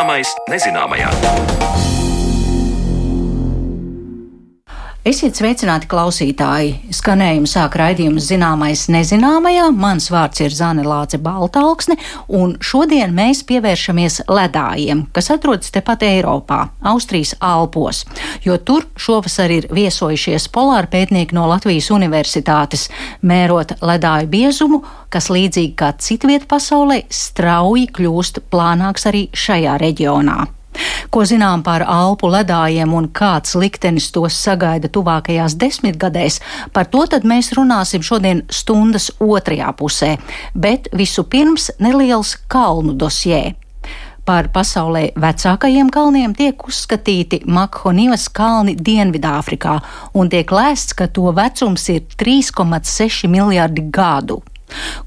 Zināmais nezināmajā. Esiet sveicināti klausītāji! Skanējumu sāk raidījums zināmais nezināmajā. Mans vārds ir Zane Lāce Baltalksne, un šodien mēs pievēršamies ledājiem, kas atrodas tepat Eiropā, Austrijas Alpos, jo tur šovasar ir viesojušies polāra pētnieki no Latvijas Universitātes, mērot ledāju biezumu, kas līdzīgi kā citviet pasaulē strauji kļūst plānāks arī šajā reģionā. Ko zinām par Alpu ledājiem un kāds liktenis tos sagaida tuvākajās desmitgadēs, par to tad mēs runāsim šodien stundas otrajā pusē, bet visu pirms neliels kalnu dosjē. Par pasaulē vecākajiem kalniem tiek uzskatīti Makhonivas kalni Dienvidāfrikā, un tiek lēsts, ka to vecums ir 3,6 miljardi gadu.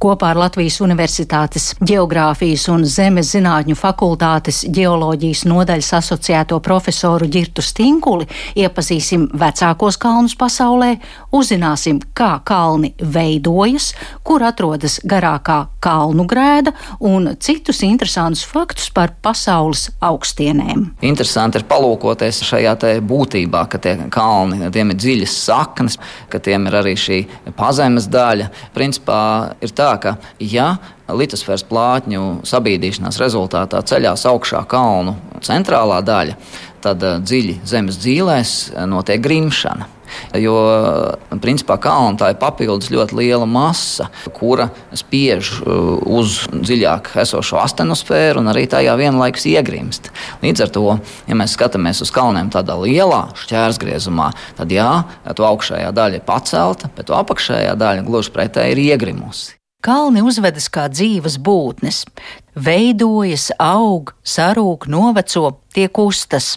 Kopā ar Latvijas Universitātes Geogrāfijas un Zemes zinātņu fakultātes ģeoloģijas nodaļas asociēto profesoru Girtu Stinkuli iepazīsim vecākos kalnus pasaulē, uzzināsim, kā kalni veidojas, kur atrodas garākā kalnu grēda un citus interesantus faktus par pasaules augstienēm. Interesanti ir palūkoties šajā būtībā, ka tie kalni, tiem ir dziļas saknes, ka tiem ir arī šī pazemes daļa. Principā ir tā, ka ja litosfēras plātņu sabīdīšanās rezultātā ceļās augšā kalnu centrālā daļa, tad eh, dziļi zemes dzīvēs eh, notiek grimšana. Jo principā kalnā tā ir papildus ļoti liela masa, kura spiež uh, uz dziļāk esošo astenosfēru un arī tajā vienlaikus iegrimst. Līdz ar to, ja mēs skatāmies uz kalniem tādā lielā šķērsgriezumā, tad jā, to augšējā daļa ir pacelta, bet to apakšējā daļa gluži pretēji ir iegrimusi. Kalni uzvedas kā dzīves būtnes, veidojas, aug, sarūk, noveco, tie kustas.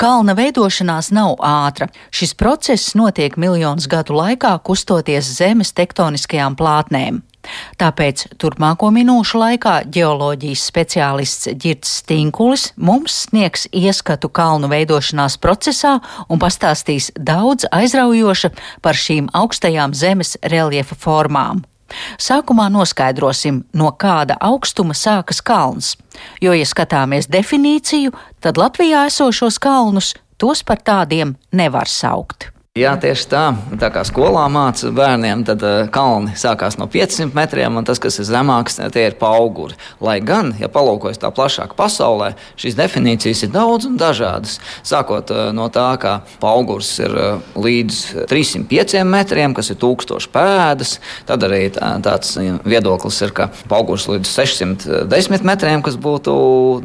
Kalna veidošanās nav ātra. Šis process notiek miljonus gadu laikā, kustoties Zemes tektoniskajām plātnēm. Tāpēc turpmāko minūšu laikā ģeoloģijas speciālists Girts Stinkulis mums sniegs ieskatu kalnu veidošanās procesā un pastāstīs daudz aizraujoša par šīm augstajām zemes reljefa formām. Sākumā noskaidrosim, no kāda augstuma sākas kalns, jo, ja skatāmies definīciju, tad Latvijā esošos kalnus tos par tādiem nevar saukt. Jā, tieši tā. Tā kā skolā māca bērniem, tad uh, kalni sākās no 500 metriem, un tas, kas ir zemāks, tie ir auguri. Lai gan, ja palūkojas tā plašāk pasaulē, šīs definīcijas ir daudz un dažādas. Sākot uh, no tā, ka augurs ir uh, līdz 305 metriem, kas ir 1000 pēdas, tad arī tā, tāds viedoklis ir, ka augurs līdz 610 metriem, kas būtu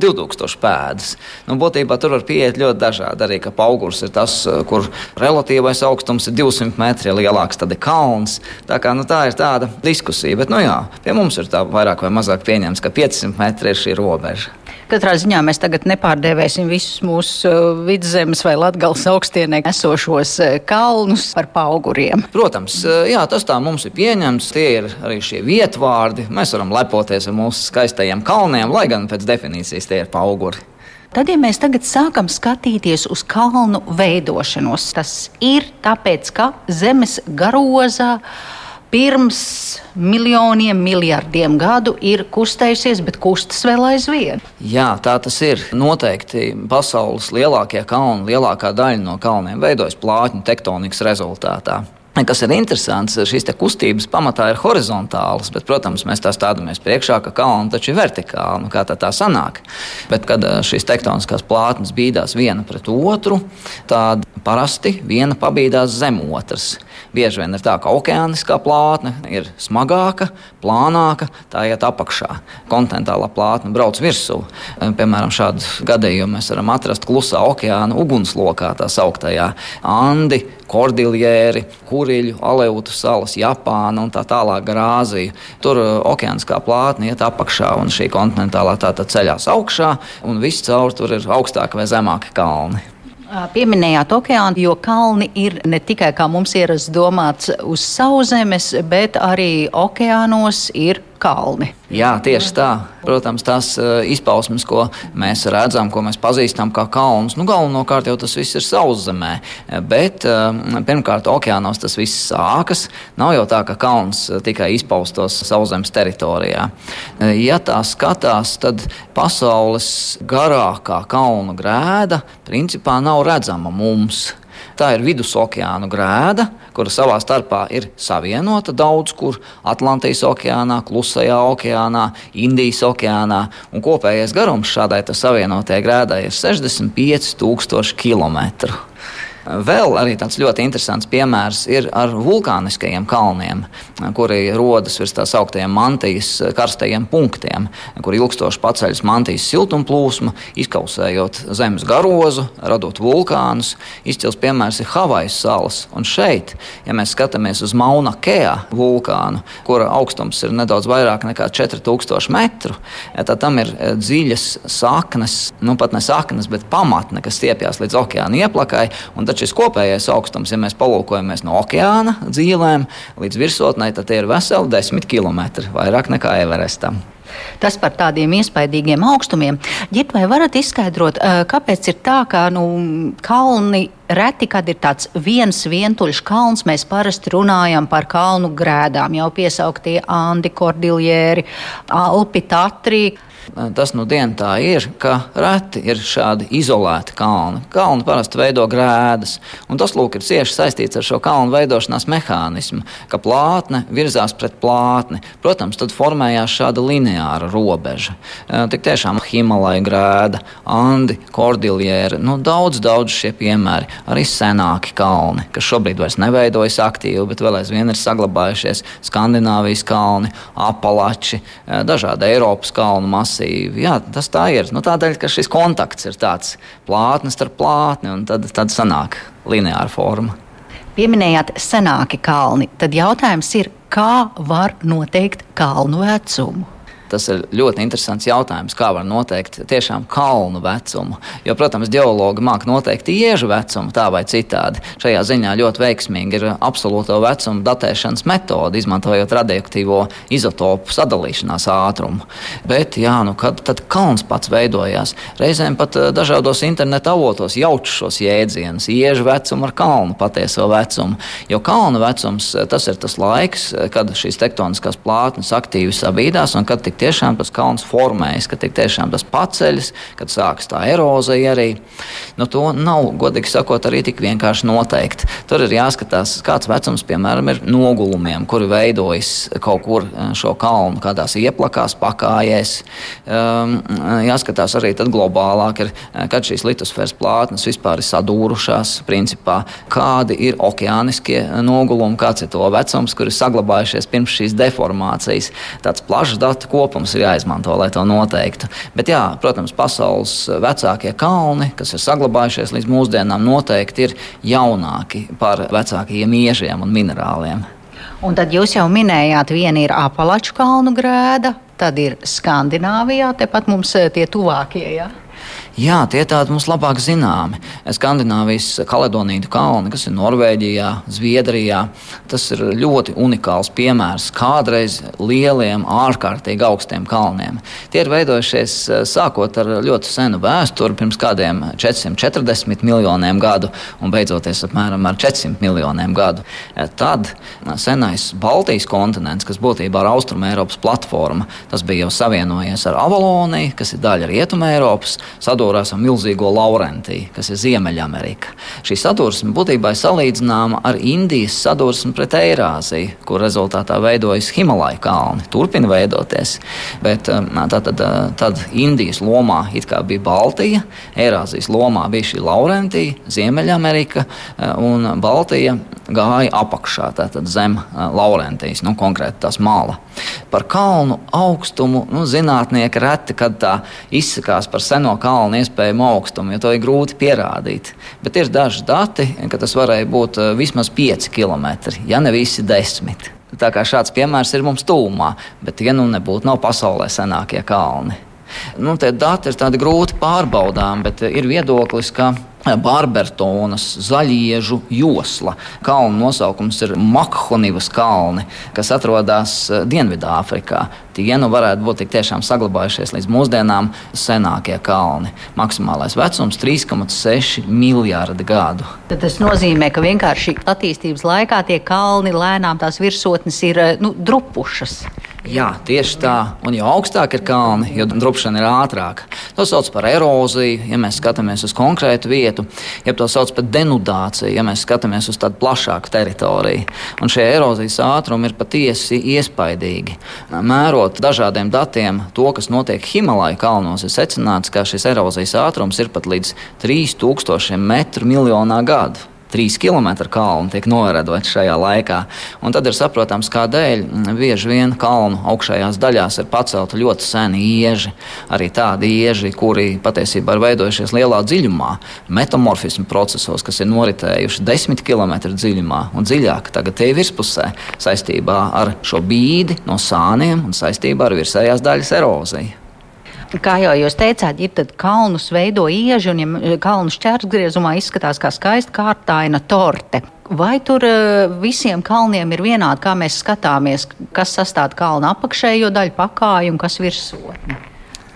2000 pēdas. Nu, būtībā tur var pieiet ļoti dažādi. Arī ka augurs ir tas, kur relatīvais augstums ir 200 metri, lielāks tad ir kalns. Tā, kā, nu, tā ir tāda diskusija, bet nu, jā, pie mums ir tā vairāk vai mazāk pieņemts, ka 500 metri ir šī robeža. Katrā ziņā mēs tagad nepārdēvēsim visus mūsu uh, vidzemes vai latgals augstienē esošos uh, kalnus par pauguriem. Protams, uh, jā, tas tā mums ir pieņemts. Tie ir arī šie vietvārdi. Mēs varam lepoties ar mūsu skaistajiem kalniem, lai gan pēc definīcijas tie ir pauguri. Tad, ja mēs tagad sākam skatīties uz kalnu veidošanos, tas ir tāpēc, ka zemes garozā pirms miljoniem, miljardiem gadu ir kustējusies, bet kustas vēl aizvien. Jā, tā tas ir. Noteikti pasaules lielākie kalni, lielākā daļa no kalniem veidojas plātņu tektonikas rezultātā. Kas ir interesants, šīs kustības pamatā ir horizontālas, bet, protams, mēs tā stāvamies priekšā, ka kalni taču ir vertikāli. Nu, kā tā, tā sanāk? Bet, kad eh, šīs tektoniskās plātnes bīdās viena pret otru, tad parasti viena pabīdās zem otras. Bieži vien ir tā, ka okeāniskā plātne ir smagāka, plānāka, tā iet apakšā. Kontinentālā plātne brauc virsū. Eh, piemēram, šādu gadījumu mēs varam atrast klusā okeāna ugunslokā, tā sauktajā Andi Kordiljēri, Kuriļu, Aleutu salas, Japāna un tā tālāk Grāzija. Tur uh, okeāniskā plātne iet apakšā un šī kontinentālā tā tad ceļās augšā un viss caur tur ir augstāki vai zemāki kalni. Pieminējāt okeānu, jo kalni ir ne tikai kā mums ierasts domāts uz sauszemes, bet arī okeānos ir kalni. Jā, tieši tā. Protams, tās izpausmes, ko mēs redzam, ko mēs pazīstam kā kalnus, nu, galvenokārt jau tas viss ir sauszemē. Bet pirmkārt, okeānos tas viss sākas. Nav jau tā, ka kalns tikai izpaustos sauszemes teritorijā. Ja tā skatās, tad pasaules garākā kalnu grēda principā nav redzama mums. Tā ir vidusokeāna grēda, kura savā starpā ir savienota daudz kur Atlantijas okeānā, Klusajā okeānā, Indijas okeānā. Kopējais garums šādai savienotajai grēdai ir 65,000 km. Vēl arī tāds ļoti interesants piemērs ir ar vulkāniskajiem kalniem, kuri rodas virs tā sauktiem mantijas karstajiem punktiem, kur ilgstoši paceļas mantijas siltumplūsma, izkausējot zemes garozu, radot vulkānus. Izcils piemērs ir Havaju salas. Un šeit, ja mēs skatāmies uz Mauna Kea vulkānu, kura augstums ir nedaudz vairāk nekā 4000 metru, tad tam ir dziļas saknes, nu pat ne saknes, bet pamatne, kas stiepjas līdz okeāna ieplakai. Tad šis kopējais augstums, ja mēs palūkojamies no okeāna dzīvēm līdz virsotnē, tad ir veseli desmit kilometri vairāk nekā Everestam. Tas par tādiem iespaidīgiem augstumiem. Ģirt, vai varat izskaidrot, kāpēc ir tā, ka nu, kalni reti, kad ir tāds viens vientuļš kalns, mēs parasti runājam par kalnu grēdām, jau piesauktie Andi, Kordiljēri, Alpi, Tatri. Tas nu dien tā ir, ka reti ir šādi izolēti kalni. Kalni parasti veido grēdas, un tas lūk ir cieši saistīts ar šo kalnu veidošanās mehānismu, ka plātne virzās pret plātni. Protams, tad formējās šāda lineāra robeža. Tik tiešām Himalaja grēda, Andi, Kordiljēra, nu, daudz, daudz šie piemēri, arī senāki kalni, kas šobrīd vairs neveidojas aktīvi, bet vēl aizvien ir saglabājušies Skandināvijas kalni, Apalači, dažādi Eiropas kalnu masas masīvi. Jā, tas tā ir. Nu, tādēļ, ka šis kontakts ir tāds plātnes starp plātni, un tad, tad sanāk lineāra forma. Pieminējāt senāki kalni, tad jautājums ir, kā var noteikt kalnu vecumu? Tas ir ļoti interesants jautājums, kā var noteikt tiešām kalnu vecumu. Jo, protams, geologi māca noteikt iežu vecumu tā vai citādi. Šajā ziņā ļoti veiksmīgi ir absolūto vecumu datēšanas metode, izmantojot radioaktīvo izotopu sadalīšanās ātrumu. Bet, jā, nu, kad tad kalns pats veidojās, reizēm pat eh, dažādos interneta avotos jauč šos jēdzienus, iežu vecumu ar kalnu patieso vecumu. Jo kalnu vecums eh, tas ir tas laiks, eh, kad šīs tektoniskās plātnes aktīvi sabīdās un kad tik tiešām tas kalns formējas, ka tik tiešām tas paceļas, kad sākas tā erozija arī. Nu, to nav, godīgi sakot, arī tik vienkārši noteikt. Tur ir jāskatās, kāds vecums, piemēram, ir nogulumiem, kuri veidojas kaut kur eh, šo kalnu, kādās ieplakās, pakājēs. Um, jāskatās arī globālāk, ir, eh, kad šīs litosfēras plātnes vispār ir sadūrušās, principā, kādi ir okeāniskie nogulumi, kāds ir to vecums, kur ir saglabājušies pirms šīs deformācijas. Tāds plašs datu kopums kopums ir jāizmanto, lai to noteiktu. Bet, jā, protams, pasaules vecākie kalni, kas ir saglabājušies līdz mūsdienām, noteikti ir jaunāki par vecākajiem iežiem un minerāliem. Un tad jūs jau minējāt, viena ir apakšu kalnu grēda, tad ir Skandināvijā, tepat mums tie tuvākie. Ja? Jā, tie tādi mums labāk zināmi. Skandināvijas kaledonītu kalni, kas ir Norvēģijā, Zviedrijā, tas ir ļoti unikāls piemērs kādreiz lieliem, ārkārtīgi augstiem kalniem. Tie ir veidojušies eh, sākot ar ļoti senu vēsturi, pirms kādiem 440 miljoniem gadu un beidzoties apmēram ar 400 miljoniem gadu. Eh, tad eh, senais Baltijas kontinents, kas būtībā ir Austrumē Eiropas platforma, tas bija jau savienojies ar Avaloniju, kas ir daļa Rietumē Eiropas sadūrās ar milzīgo Laurentiju, kas ir Ziemeļamerika. Šī sadursme būtībā ir salīdzināma ar Indijas sadursmi pret Eirāziju, kur rezultātā veidojas Himalaju kalni. Turpina veidoties. Bet um, tad, tad, tad Indijas lomā bija Baltija, Eirāzijas lomā bija šī Laurentija, Ziemeļamerika uh, un Baltija gāja apakšā, tātad zem Laurentijas, nu, konkrēti tās mala. Par kalnu augstumu nu, zinātnieki reti tā izsakās par seno kalnu iespējamu augstumu, jo to ir grūti pierādīt. Bet ir daži dati, ka tas varēja būt vismaz 5 km, ja ne visi 10. Tā kā šāds piemērs ir mums tūmā, bet tie nu nebūtu nav pasaulē senākie kalni. Nu, tie dati ir tādi grūti pārbaudām, bet ir viedoklis, ka Barbertonas zaļiežu josla. Kalnu nosaukums ir Makhonivas kalni, kas atrodas eh, Dienvidāfrikā. Tie nu varētu būt tiešām saglabājušies līdz mūsdienām senākie kalni. Maksimālais vecums - 3,6 miljardi gadu. Tad tas nozīmē, ka vienkārši attīstības laikā tie kalni lēnām tās virsotnes ir eh, nu, drupušas. Jā, tieši tā. Un jo augstāk ir kalni, jo drupšana ir ātrāka. To sauc par eroziju, ja mēs skatāmies uz konkrētu vietu, ja to sauc par denudāciju, ja mēs skatāmies uz tādu plašāku teritoriju. Un šie erozijas ātrumi ir patiesi iespaidīgi. Mērot dažādiem datiem to, kas notiek Himalaju kalnos, ir secināts, ka šis erozijas ātrums ir pat līdz 3000 metru miljonā gadu. 3 km kalnu tiek novēroti šajā laikā. Un tad ir saprotams, kādēļ bieži vien kalnu augšējās daļās ir pacelti ļoti seni ieži. Arī tādi ieži, kuri patiesībā ir veidojušies lielā dziļumā, metamorfismu procesos, kas ir noritējuši 10 km dziļumā un dziļāk, tagad tie ir virspusē saistībā ar šo bīdi no sāniem un saistībā ar virsējās daļas eroziju. Kā jau jūs teicāt, ir tad kalnus veido ieži, un ja kalnu šķērsgriezumā izskatās kā skaista kārtaina torte. Vai tur uh, visiem kalniem ir vienādi, kā mēs skatāmies, kas sastāv kalna apakšējo daļu, pakāju un kas virsotni?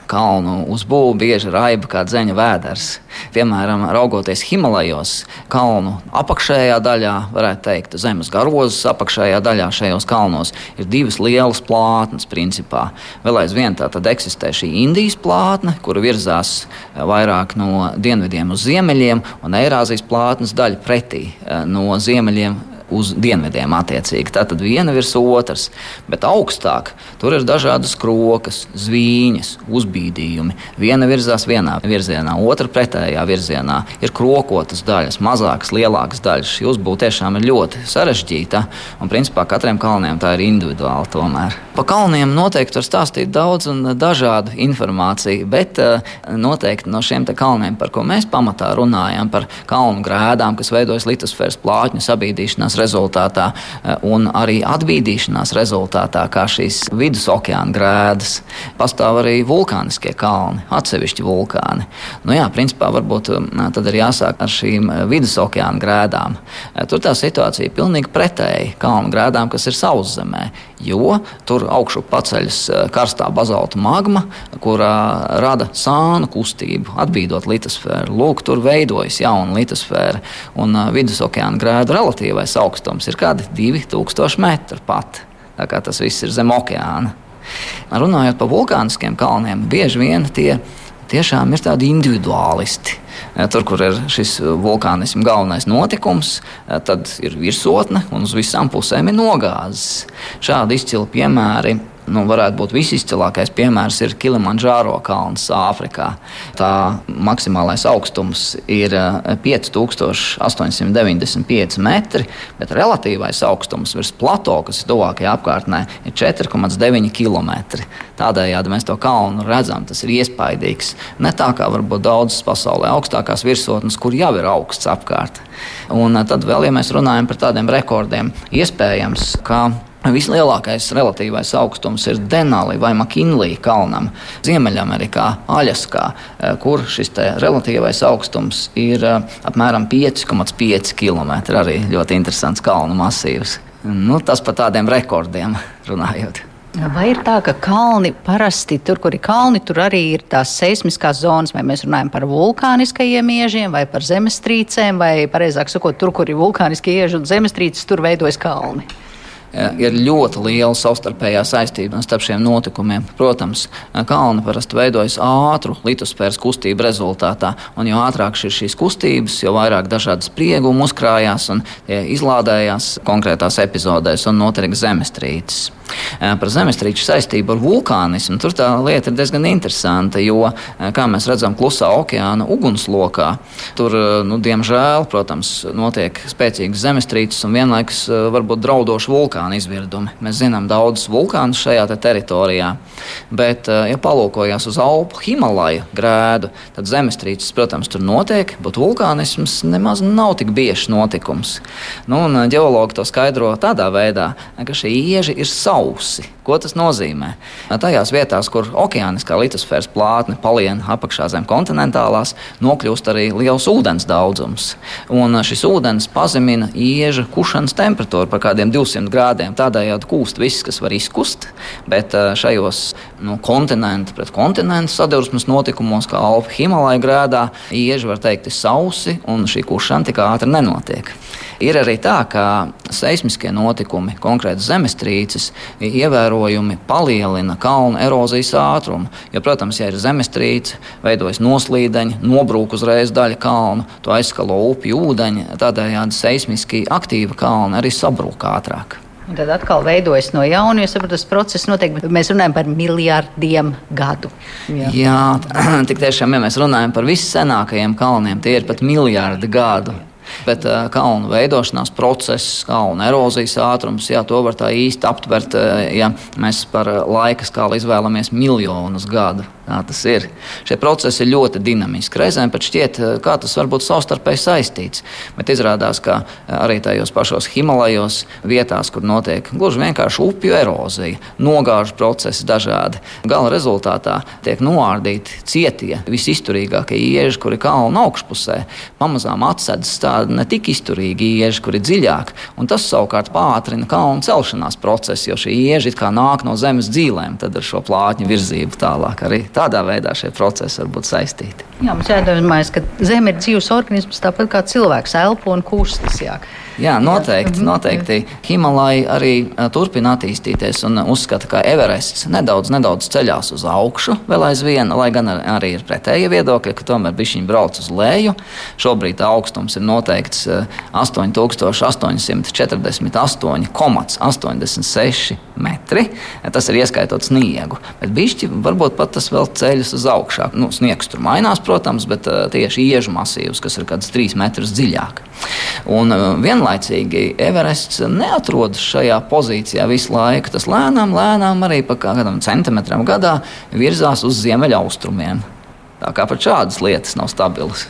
Kalnu uzbūve bieži raiba kā dzeņa vēders. Piemēram, raugoties Himalajos, kalnu apakšējā daļā, varētu teikt, zemes garozes apakšējā daļā šajos kalnos ir divas lielas plātnes. Principā. Vēl aizvien tā tad eksistē šī Indijas plātne, kura virzās eh, vairāk no dienvidiem uz ziemeļiem, un Eirāzijas plātnes daļa pretī eh, no ziemeļiem uz dienvidiem attiecīgi. Tā tad viena virs otras, bet augstāk tur ir dažādas krokas, zvīņas, uzbīdījumi. Viena virzās vienā virzienā, otra pretējā virzienā. Ir krokotas daļas, mazākas, lielākas daļas. Šī uzbūve tiešām ir ļoti sarežģīta, un principā katram kalniem tā ir individuāli tomēr. Pa kalniem noteikti var stāstīt daudz un dažādu informāciju, bet uh, noteikti no šiem kalniem, par ko mēs pamatā runājam, par kalnu grēdām, kas veidojas litosfēras plātņu sabīdīšanās rezultātā eh, un arī atbīdīšanās rezultātā, kā šīs vidus okeāna grēdas. Pastāv arī vulkāniskie kalni, atsevišķi vulkāni. Nu, jā, principā varbūt eh, tad ir jāsāk ar šīm eh, vidus okeāna grēdām. Tur tā situācija ir pilnīgi pretēji kalnu grēdām, kas ir sauszemē, jo tur augšu paceļas karstā bazalta magma, kurā rada sānu kustību, atbīdot litosfēru. Lūk, tur veidojas jauna litosfēra un vidus okeāna grēdu relatīvais augstums ir kādi 2000 metri pat. Tā kā tas viss ir zem okeāna. Runājot par vulkāniskiem kalniem, bieži vien tie tiešām ir tādi individuālisti. Tur, kur ir šis vulkānisms galvenais notikums, tad ir virsotne un uz visām pusēm ir nogāzes. Šādi izcili piemēri nu, varētu būt visizcilākais piemērs ir Kilimanjāro kalns Āfrikā. Tā maksimālais augstums ir 5895 eh, metri, bet relatīvais augstums virs plato, kas ir tuvākajā apkārtnē, ir 4,9 km. Tādējādi mēs to kalnu redzam, tas ir iespaidīgs. Ne tā kā varbūt daudzas pasaulē augstākās virsotnes, kur jau ir augsts apkārt. Un eh, tad vēl, ja mēs runājam par tādiem rekordiem, iespējams, ka Vislielākais relatīvais augstums ir Denali vai Makinlī kalnam, Ziemeļamerikā, Aļaskā, eh, kur šis relatīvais augstums ir eh, apmēram 5,5 km. Arī ļoti interesants kalnu masīvs. Nu, tas par tādiem rekordiem runājot. Vai ir tā, ka kalni parasti tur, kur ir kalni, tur arī ir tās seismiskās zonas, vai mēs runājam par vulkāniskajiem iežiem, vai par zemestrīcēm, vai, pareizāk sakot, tur, kur ir vulkāniskie ieži un zemestrīces, tur veidojas kalni? Ir ļoti liela savstarpējā saistība starp šiem notikumiem. Protams, kalni parasti veidojas ātru litosfēras kustību rezultātā, un jo ātrāk ir šīs kustības, jo vairāk dažādas spriegumi uzkrājās un izlādējās konkrētās epizodēs un notiek zemestrīces. Par zemestrīču saistību ar vulkānismu tur tā lieta ir diezgan interesanta, jo, kā mēs redzam, klusā okeāna ugunslokā, tur, nu, diemžēl, protams, notiek spēcīgas zemestrīces un vienlaikus varbūt draudoši vulkāni vulkānu izvirdumi. Mēs zinām daudzus vulkānus šajā te teritorijā, bet, eh, ja palūkojas uz Alpu Himalaju grēdu, tad zemestrīces, protams, tur notiek, bet vulkānisms nemaz nav tik biežs notikums. Nu, un ģeologi eh, to skaidro tādā veidā, ka šie ieži ir sausi. Ko tas nozīmē? Tajās vietās, kur okeāniskā litosfēras plātne palien apakšā zem kontinentālās, nokļūst arī liels ūdens daudzums. Un šis ūdens pazemina ieža kušanas temperatūru par kādiem 200 grādiem. Tādējādi kūst viss, kas var izkust, bet šajos nu, kontinentu pret kontinentu sadursmes notikumos, kā Alpu Himalaja grēdā, ieža var teikt sausi un šī kušana tik ātri nenotiek. Ir arī tā, ka seismiskie notikumi, konkrēti zemestrīces, ievērojami palielina kalnu erozijas ātrumu. Jo, protams, ja ir zemestrīce, veidojas noslīdeņi, nobrūk uzreiz daļa kalnu, to aizskalo upju ūdeņi, tādējādi seismiski aktīva kalna arī sabrūk ātrāk. Un tad atkal veidojas no jauna, jo saprotu, tas process notiek. Mēs runājam par miljardiem gadu. Jā, Jā tik tiešām, ja mēs runājam par vissenākajiem kalniem, tie ir pat miljardi gadu. Bet uh, kalnu veidošanās process, kalnu erozijas ātrums, jā, to var tā īsti aptvert, uh, ja mēs par laika skāli izvēlamies miljonus gadu. Tā tas ir. Šie procesi ir ļoti dinamiski. Reizēm pat šķiet, kā tas var būt savstarpēji saistīts. Bet izrādās, ka arī tajos pašos Himalajos vietās, kur notiek gluži vienkārši upju erozija, nogāžu procesi dažādi. Gala rezultātā tiek noārdīti cietie, visizturīgākie ieži, kuri kalnu augšpusē pamazām atsēdas tādi ne tik izturīgi ieži, kuri ir dziļāki. Tas savukārt pātrina kalnu celšanās procesu, jo šie ieži kā nāk no zemes dzīvēm, tad ar šo plātņu virzību tālāk arī tādā veidā šie procesi var būt saistīti. Jā, mums jādomājas, ka Zeme ir dzīves organisms, tāpat kā cilvēks elpo un kustas. Jā. Jā, noteikti. noteikti. Himalaja arī turpina attīstīties un uzskata, ka Everests nedaudz, nedaudz ceļās uz augšu, vēl aizvien, lai gan arī ir pretēji viedokļi, ka tomēr viņi brauc uz leju. Šobrīd augstums ir noteikts 8848,86 metri. Tas ir ieskaitot sniegu. Bet bišķi varbūt pat tas vēl ceļas uz augšu. Nu, sniegs tur mainās, protams, bet tieši iežu masīvs, kas ir kāds 3 metrus dziļāk. Un vienlaicīgi vienlaicīgi Everests neatrodas šajā pozīcijā visu laiku. Tas lēnām, lēnām arī pa kādam centimetram gadā virzās uz ziemeļaustrumiem. Tā kā pat šādas lietas nav stabilas.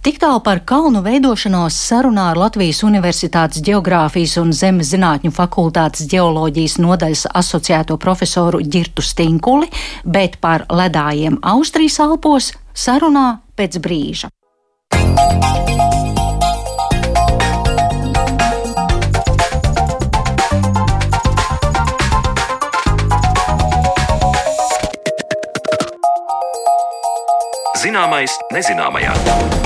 Tik tālu par kalnu veidošanos sarunā ar Latvijas Universitātes Geogrāfijas un Zemes zinātņu fakultātes geoloģijas nodaļas asociēto profesoru Girtu Stinkuli, bet par ledājiem Austrijas Alpos sarunā pēc brīža. Zināmais nezināmajā.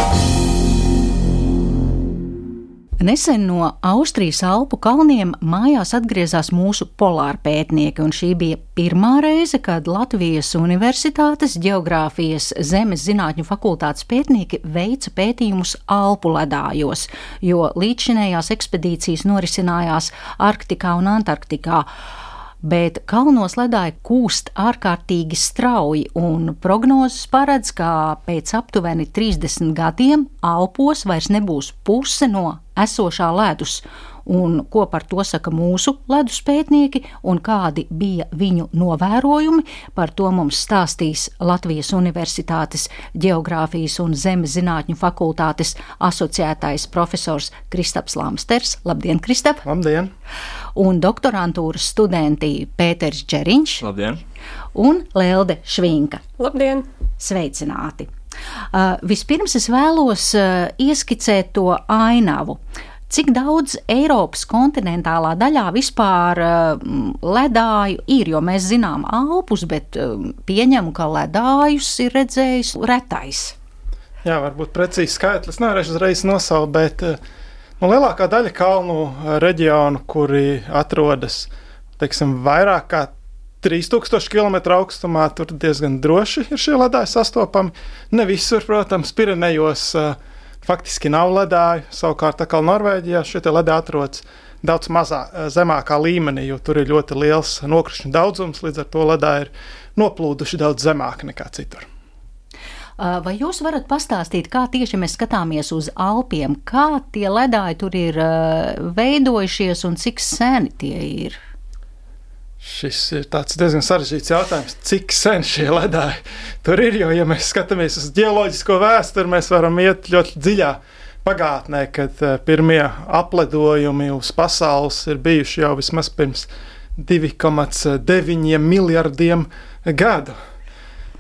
Nesen no Austrijas Alpu kalniem mājās atgriezās mūsu polāra pētnieki, un šī bija pirmā reize, kad Latvijas Universitātes Geogrāfijas Zemes zinātņu fakultātes pētnieki veica pētījumus Alpu ledājos, jo līdzšinējās ekspedīcijas norisinājās Arktikā un Antarktikā bet kalnos ledāji kūst ārkārtīgi strauji, un prognozes paredz, ka pēc aptuveni 30 gadiem Alpos vairs nebūs puse no esošā ledus, un ko par to saka mūsu ledus pētnieki, un kādi bija viņu novērojumi. Par to mums stāstīs Latvijas Universitātes Geogrāfijas un Zemes zinātņu fakultātes asociētais profesors Kristaps Lamsters. Labdien, Kristap! Labdien! Un doktorantūras studenti Pēters Čeriņš Labdien. un Lelde Švinka. Labdien! Sveicināti! Uh, vispirms es vēlos uh, ieskicēt to ainavu. Cik daudz Eiropas kontinentālā daļā vispār uh, ledāju ir? Jo mēs zinām Alpus, bet uh, pieņemu, ka ledājus ir redzējis retais. Jā, varbūt precīzi skaitlis nevarēšu uzreiz nosaukt, bet uh, nu, lielākā daļa kalnu reģionu, kuri atrodas teiksim, vairāk kā 3000 km augstumā tur diezgan droši ir šie ledāji sastopami. Ne visur, protams, Pirenejos uh, faktiski nav ledāju. Savukārt, kā Norvēģijā šie ledāji atrodas daudz mazā, zemākā līmenī, jo tur ir ļoti liels nokrišņu daudzums, līdz ar to ledāji ir noplūduši daudz zemāk nekā citur. Vai jūs varat pastāstīt, kā tieši mēs skatāmies uz Alpiem, kā tie ledāji tur ir veidojušies un cik seni tie ir? Šis ir diezgan sarežģīts jautājums, cik sen šie ledāji tur ir. Jo, ja mēs skatāmies uz geoloģisko vēsturi, mēs varam iet ļoti dziļā pagātnē, kad pirmie apledojumi uz pasaules ir bijuši jau vismaz pirms 2,9 miljardiem gadu.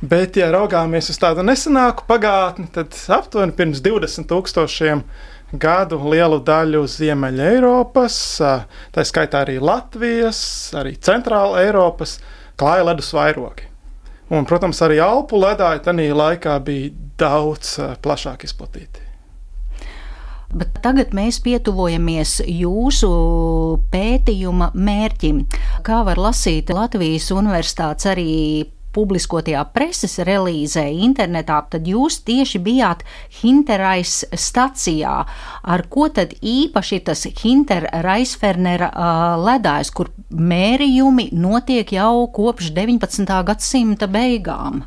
Bet, ja raugāmies uz tādu nesenāku pagātni, tad aptuveni pirms 20 tūkstošiem gadu lielu daļu Ziemeļa Eiropas, tā skaitā arī Latvijas, arī Centrāla Eiropas, klāja ledus vairogi. Un, protams, arī Alpu ledāji tajā laikā bija daudz plašāk izplatīti. Bet tagad mēs pietuvojamies jūsu pētījuma mērķim. Kā var lasīt Latvijas Universitātes arī publiskotajā preses relīzē internetā, tad jūs tieši bijāt Hinterais stacijā. Ar ko tad īpaši tas Hinter-Raisfernera uh, ledājs, kur mērījumi notiek jau kopš 19. gadsimta beigām?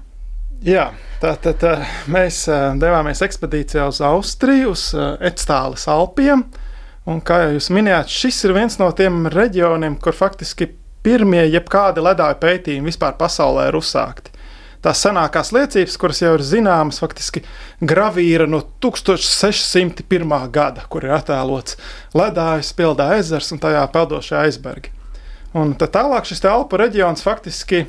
Jā, tā tad mēs devāmies ekspedīcijā uz Austriju, uz Etstāles Alpiem. Un, kā jau jūs minējāt, šis ir viens no tiem reģioniem, kur faktiski pirmie jebkādi ledāju pētījumi vispār pasaulē ir uzsākti. Tās senākās liecības, kuras jau ir zināmas, faktiski gravīra no 1601. gada, kur ir attēlots ledājs, pildā ezers un tajā peldošie aizbergi. Un tad tālāk šis Alpu reģions faktiski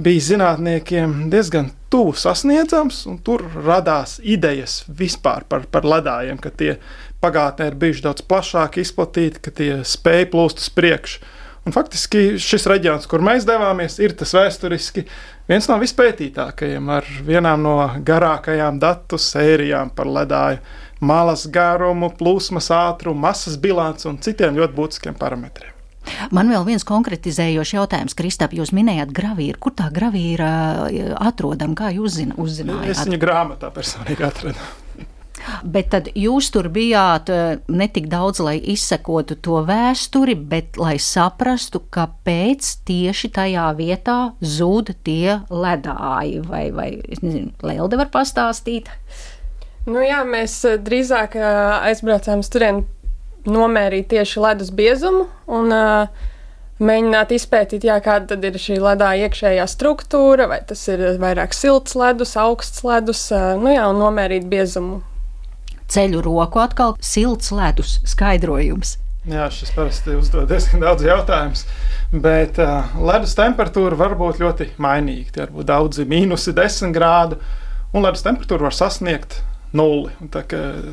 bija zinātniekiem diezgan tuvu sasniedzams, un tur radās idejas vispār par, par ledājiem, ka tie pagātnē ir bijuši daudz plašāk izplatīti, ka tie spēj plūst uz priekšu. Un faktiski šis reģions, kur mēs devāmies, ir tas vēsturiski viens no vispētītākajiem, ar vienām no garākajām datu sērijām par ledāju malas garumu, plūsmas ātrumu, masas bilanci un citiem ļoti būtiskiem parametriem. Man vēl viens konkretizējošs jautājums, Kristap, jūs minējāt gravīru. Kur tā gravīra eh, atrodam? Kā jūs uzzinājāt? Es viņu grāmatā personīgi atradu. Bet tad jūs tur bijāt eh, ne tik daudz, lai izsekotu to vēsturi, bet lai saprastu, kāpēc tieši tajā vietā zūd tie ledāji. Vai, vai nezinu, Lelde var pastāstīt? Nu jā, mēs eh, drīzāk eh, aizbraucām uz turieni nomērīt tieši ledus biezumu un uh, mēģināt izpētīt, jā, kāda ir šī ledā iekšējā struktūra, vai tas ir vairāk silts ledus, augsts ledus, nu jā, un nomērīt biezumu ceļu roku atkal silts ledus skaidrojums. Jā, šis parasti uzdod diezgan daudz jautājumu. Bet uh, ledus temperatūra var būt ļoti mainīga. Tie var būt daudzi mīnusi 10 grādu, un ledus temperatūra var sasniegt nulli. Un, tā,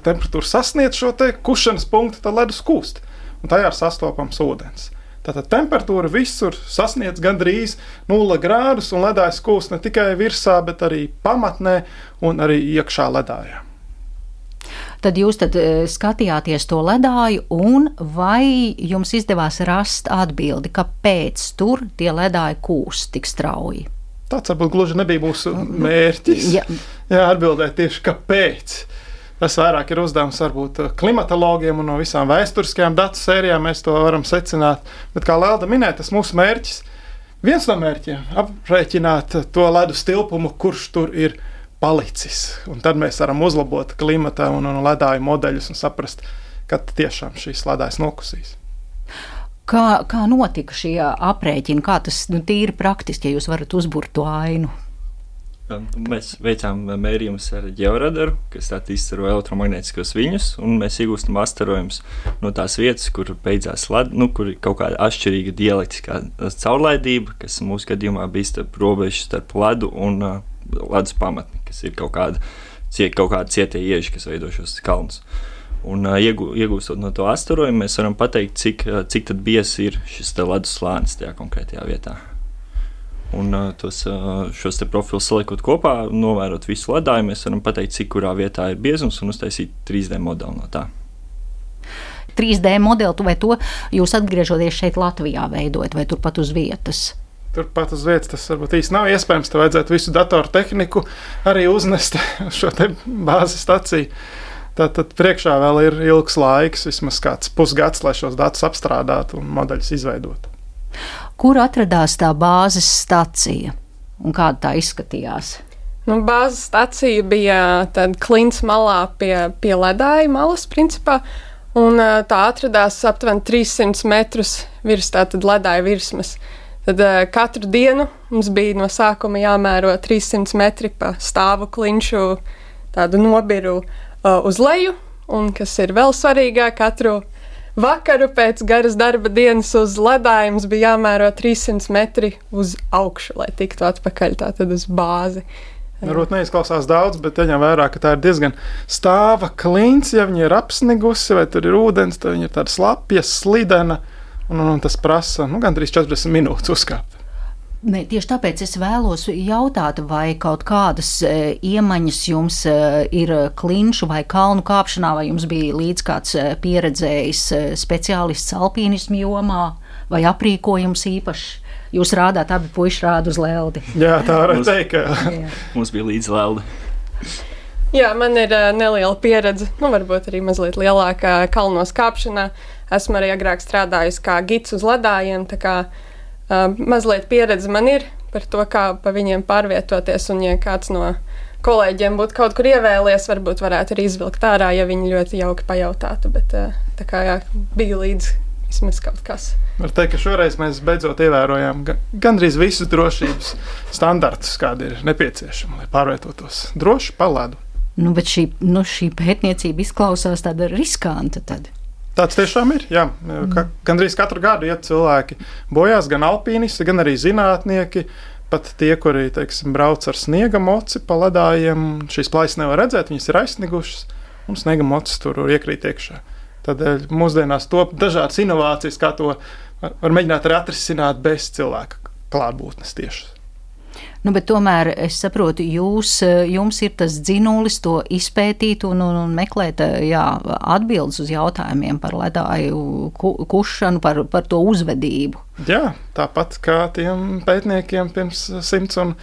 temperatūra sasniedz šo kušanas punktu, tad ledus kūst, un tajā ir sastopams ūdens. Tātad temperatūra visur sasniedz gandrīz 0 grādus, un ledājs kūst ne tikai virsā, bet arī pamatnē un arī iekšā ledājā tad jūs tad eh, skatījāties to ledāju, un vai jums izdevās rast atbildi, kāpēc tur tie ledāji kūst tik strauji? Tāds varbūt gluži nebija mūsu mērķis. Jā, Jā atbildēt tieši kāpēc. Tas vairāk ir uzdevums varbūt klimatologiem un no visām vēsturiskajām datu sērijām mēs to varam secināt. Bet, kā Lēlda minēja, tas mūsu mērķis, viens no mērķiem - aprēķināt to ledus tilpumu, kurš tur ir palicis. Un tad mēs varam uzlabot klimata un, un ledāju modeļus un saprast, kad tiešām šīs ledājas nokusīs. Kā, kā notika šie aprēķini, kā tas nu, tīri praktiski, ja jūs varat uzbūrt to ainu? Mēs veicām mērījumus ar georadaru, kas izsaro elektromagnētiskos viļņus, un mēs iegūstam astarojumus no tās vietas, kur beidzās led, nu, kur ir kaut kāda atšķirīga dialektiskā caurlaidība, kas mūsu gadījumā bija starp robežu starp ledu un uh, ledus pamatni, kas ir kaut kāda, kaut kāda cietie ieži, kas veido šos kalnus. Un, iegū, iegūstot no to astarojumu, mēs varam pateikt, cik, cik biezs ir šis ledus slānis tajā konkrētajā vietā. Un tos, šos profilus saliekot kopā, novērot visu ledāju, mēs varam pateikt, cik kurā vietā ir biezums un uztaisīt 3D modeli no tā. 3D modeli, vai to jūs atgriežoties šeit Latvijā veidojat, vai turpat uz vietas? Turpat uz vietas tas varbūt īsti nav iespējams. Tev vajadzētu visu datortehniku arī uznest uz šo bāzes staciju. Tātad priekšā vēl ir ilgs laiks, vismaz kāds pusgads, lai šos datus apstrādātu un modeļus izveidotu. Kur atradās tā bāzes stacija un kāda tā izskatījās? Nu, bāzes stacija bija klints malā pie, pie ledāja malas, principā. Un, tā atradās aptuveni 300 metrus virs tātad ledāja virsmas. Uh, Tad uh, katru dienu mums bija no sākuma jāmēro 300 metri pa stāvu klinšu, tādu nobiru uh, uz leju. un kas ir vēl svarīgāk, katru vakaru pēc garas darba dienas uz ledājums bija jāmēro 300 metri uz augšu, lai tiktu atpakaļ tātad uz bāzi. Varbūt neizklausās daudz, bet ņem vērā, ka tā ir diezgan stāva klints. Ja viņa ir apsnigusi vai tur ir ūdens, tad viņa ir tāda slapja, slidena. Un, un, tas prasa nu, gandrīz 40 minūtes uzkāpt. Ne, tieši tāpēc es vēlos jautāt, vai kaut kādas e, iemaņas jums e, ir klinšu vai kalnu kāpšanā, vai jums bija līdz kāds e, pieredzējis e, speciālists alpīnismu jomā, vai aprīkojums īpašs. Jūs rādāt, abi puiši rāda uz lēldi. Jā, tā varētu Mums- teikt. Ka... Mums bija līdzi lēldi. Jā, man ir uh, neliela pieredze, nu, varbūt arī mazliet lielāka kalnos kāpšanā. Esmu arī agrāk strādājis kā gids uz ledājiem, tā kā uh, mazliet pieredze man ir par to, kā pa viņiem pārvietoties. Un, ja kāds no kolēģiem būtu kaut kur ievēlies, varbūt varētu arī izvilkt ārā, ja viņi ļoti jauki pajautātu. Bet uh, tā kā jā, bija līdzi vismaz kaut kas. Var teikt, ka šoreiz mēs beidzot ievērojām ga- gandrīz visus drošības standartus, kādi ir nepieciešami, lai pārvietotos droši pa ledu. Nu, bet šī, nu, šī pētniecība izklausās tāda riskanta. Tad. Tāds tiešām ir. Jā, ka, gandrīz katru gadu iet cilvēki bojās, gan alpīnisti, gan arī zinātnieki. Pat tie, kuri teiksim, brauc ar sniega moci pa ledājiem, šīs plaisas nevar redzēt, viņas ir aizsnigušas, un sniega mocis tur iekrīt iekšā. Tādēļ mūsdienās top dažādas inovācijas, kā to var, var mēģināt arī atrisināt bez cilvēka klātbūtnes tieši. Nu, tomēr es saprotu, jūs, eh, jums ir tas dzinulis to izpētīt un, un, un meklēt eh, jā, atbildes uz jautājumiem par ledāju ku, kušanu, par, par to uzvedību. Jā, tāpat kā tiem pētniekiem pirms simts un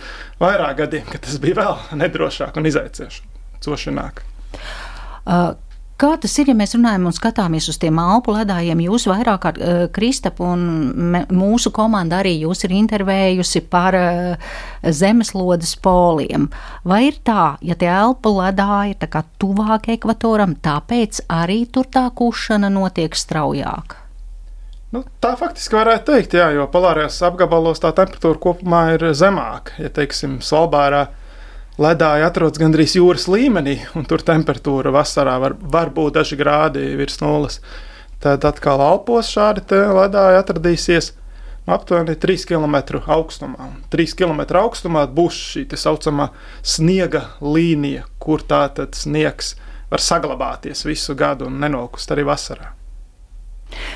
vairāk gadiem, kad tas bija vēl nedrošāk un izaicinošāk. Kā tas ir, ja mēs runājam un skatāmies uz tiem alpu ledājiem? Jūs vairāk kā uh, Kristap un me, mūsu komanda arī jūs ir intervējusi par uh, zemeslodes poliem. Vai ir tā, ja tie alpu ledāji ir tā kā tuvāk ekvatoram, tāpēc arī tur tā kušana notiek straujāk? Nu, tā faktiski varētu teikt, jā, jo polārajos apgabalos tā temperatūra kopumā ir zemāka. Ja teiksim, Svalbārā ledāji atrodas gandrīz jūras līmenī, un tur temperatūra vasarā var, var būt daži grādi virs nulles, tad atkal Alpos šādi ledāji atradīsies aptuveni 3 km augstumā. Un 3 km augstumā būs šī tā saucamā sniega līnija, kur tātad sniegs var saglabāties visu gadu un nenokust arī vasarā.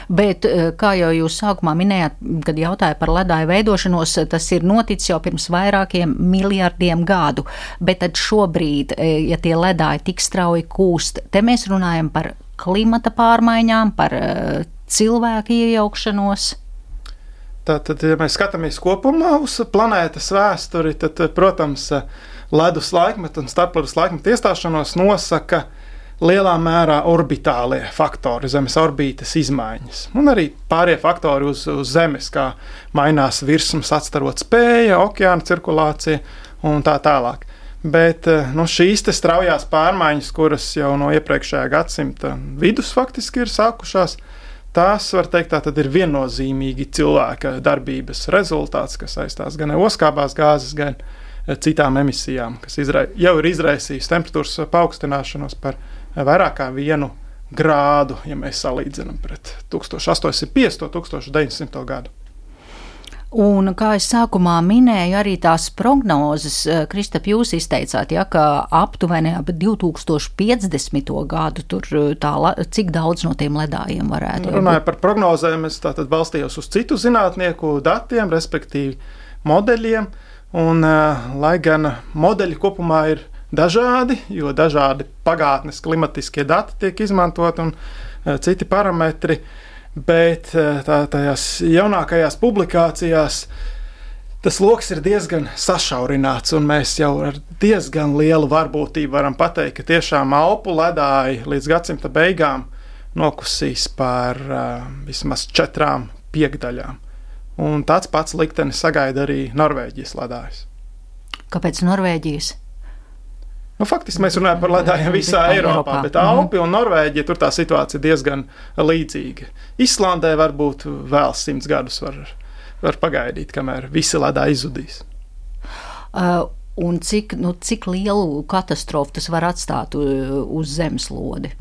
Bet, eh, kā jau jūs sākumā minējāt, kad jautāja par ledāju veidošanos, tas ir noticis jau pirms vairākiem miljardiem gadu. Bet tad šobrīd, eh, ja tie ledāji tik strauji kūst, te mēs runājam par klimata pārmaiņām, par eh, cilvēku iejaukšanos. Tātad, ja mēs skatāmies kopumā uz planētas vēsturi, tad, protams, ledus laikmeta un starpledus laikmeta iestāšanos nosaka lielā mērā orbitālie faktori, Zemes orbītas izmaiņas. Un arī pārējie faktori uz, uz Zemes, kā mainās virsmas atstarot spēja, okeāna cirkulācija un tā tālāk. Bet nu, šīs straujās pārmaiņas, kuras jau no iepriekšējā gadsimta vidus faktiski ir sākušās, tās, var teikt, tā ir viennozīmīgi cilvēka darbības rezultāts, kas saistās gan ar oskābās gāzes, gan citām emisijām, kas izra jau ir izraisījis temperatūras paaugstināšanos par vairāk kā vienu grādu, ja mēs salīdzinām pret 1850. un 1900. gadu. Un, kā es sākumā minēju, arī tās prognozes, Kristap, jūs izteicāt, ja, ka aptuveni ap 2050. gadu tur tā, cik daudz no tiem ledājiem varētu būt? Runāju par prognozēm, es tātad balstījos uz citu zinātnieku datiem, respektīvi modeļiem, un lai gan modeļi kopumā ir dažādi, jo dažādi pagātnes klimatiskie dati tiek izmantot un citi parametri, bet tā, tajās jaunākajās publikācijās tas lokus ir diezgan sašaurināts, un mēs jau ar diezgan lielu varbūtību varam pateikt, ka tiešām Alpu ledāji līdz gadsimta beigām nokusīs par uh, vismaz četrām piekdaļām. Un tāds pats liktenis sagaida arī Norvēģijas ledājus. Kāpēc Norvēģijas? Nu, faktiski mēs runājam par ledājiem visā Eiropā, Eiropā. bet Alpi un Norvēģija tur tā situācija diezgan līdzīga. Islandē varbūt vēl simts gadus var, var pagaidīt, kamēr visi ledā izzudīs. Uh, un cik, nu, cik lielu katastrofu tas var atstāt uz zemeslodi?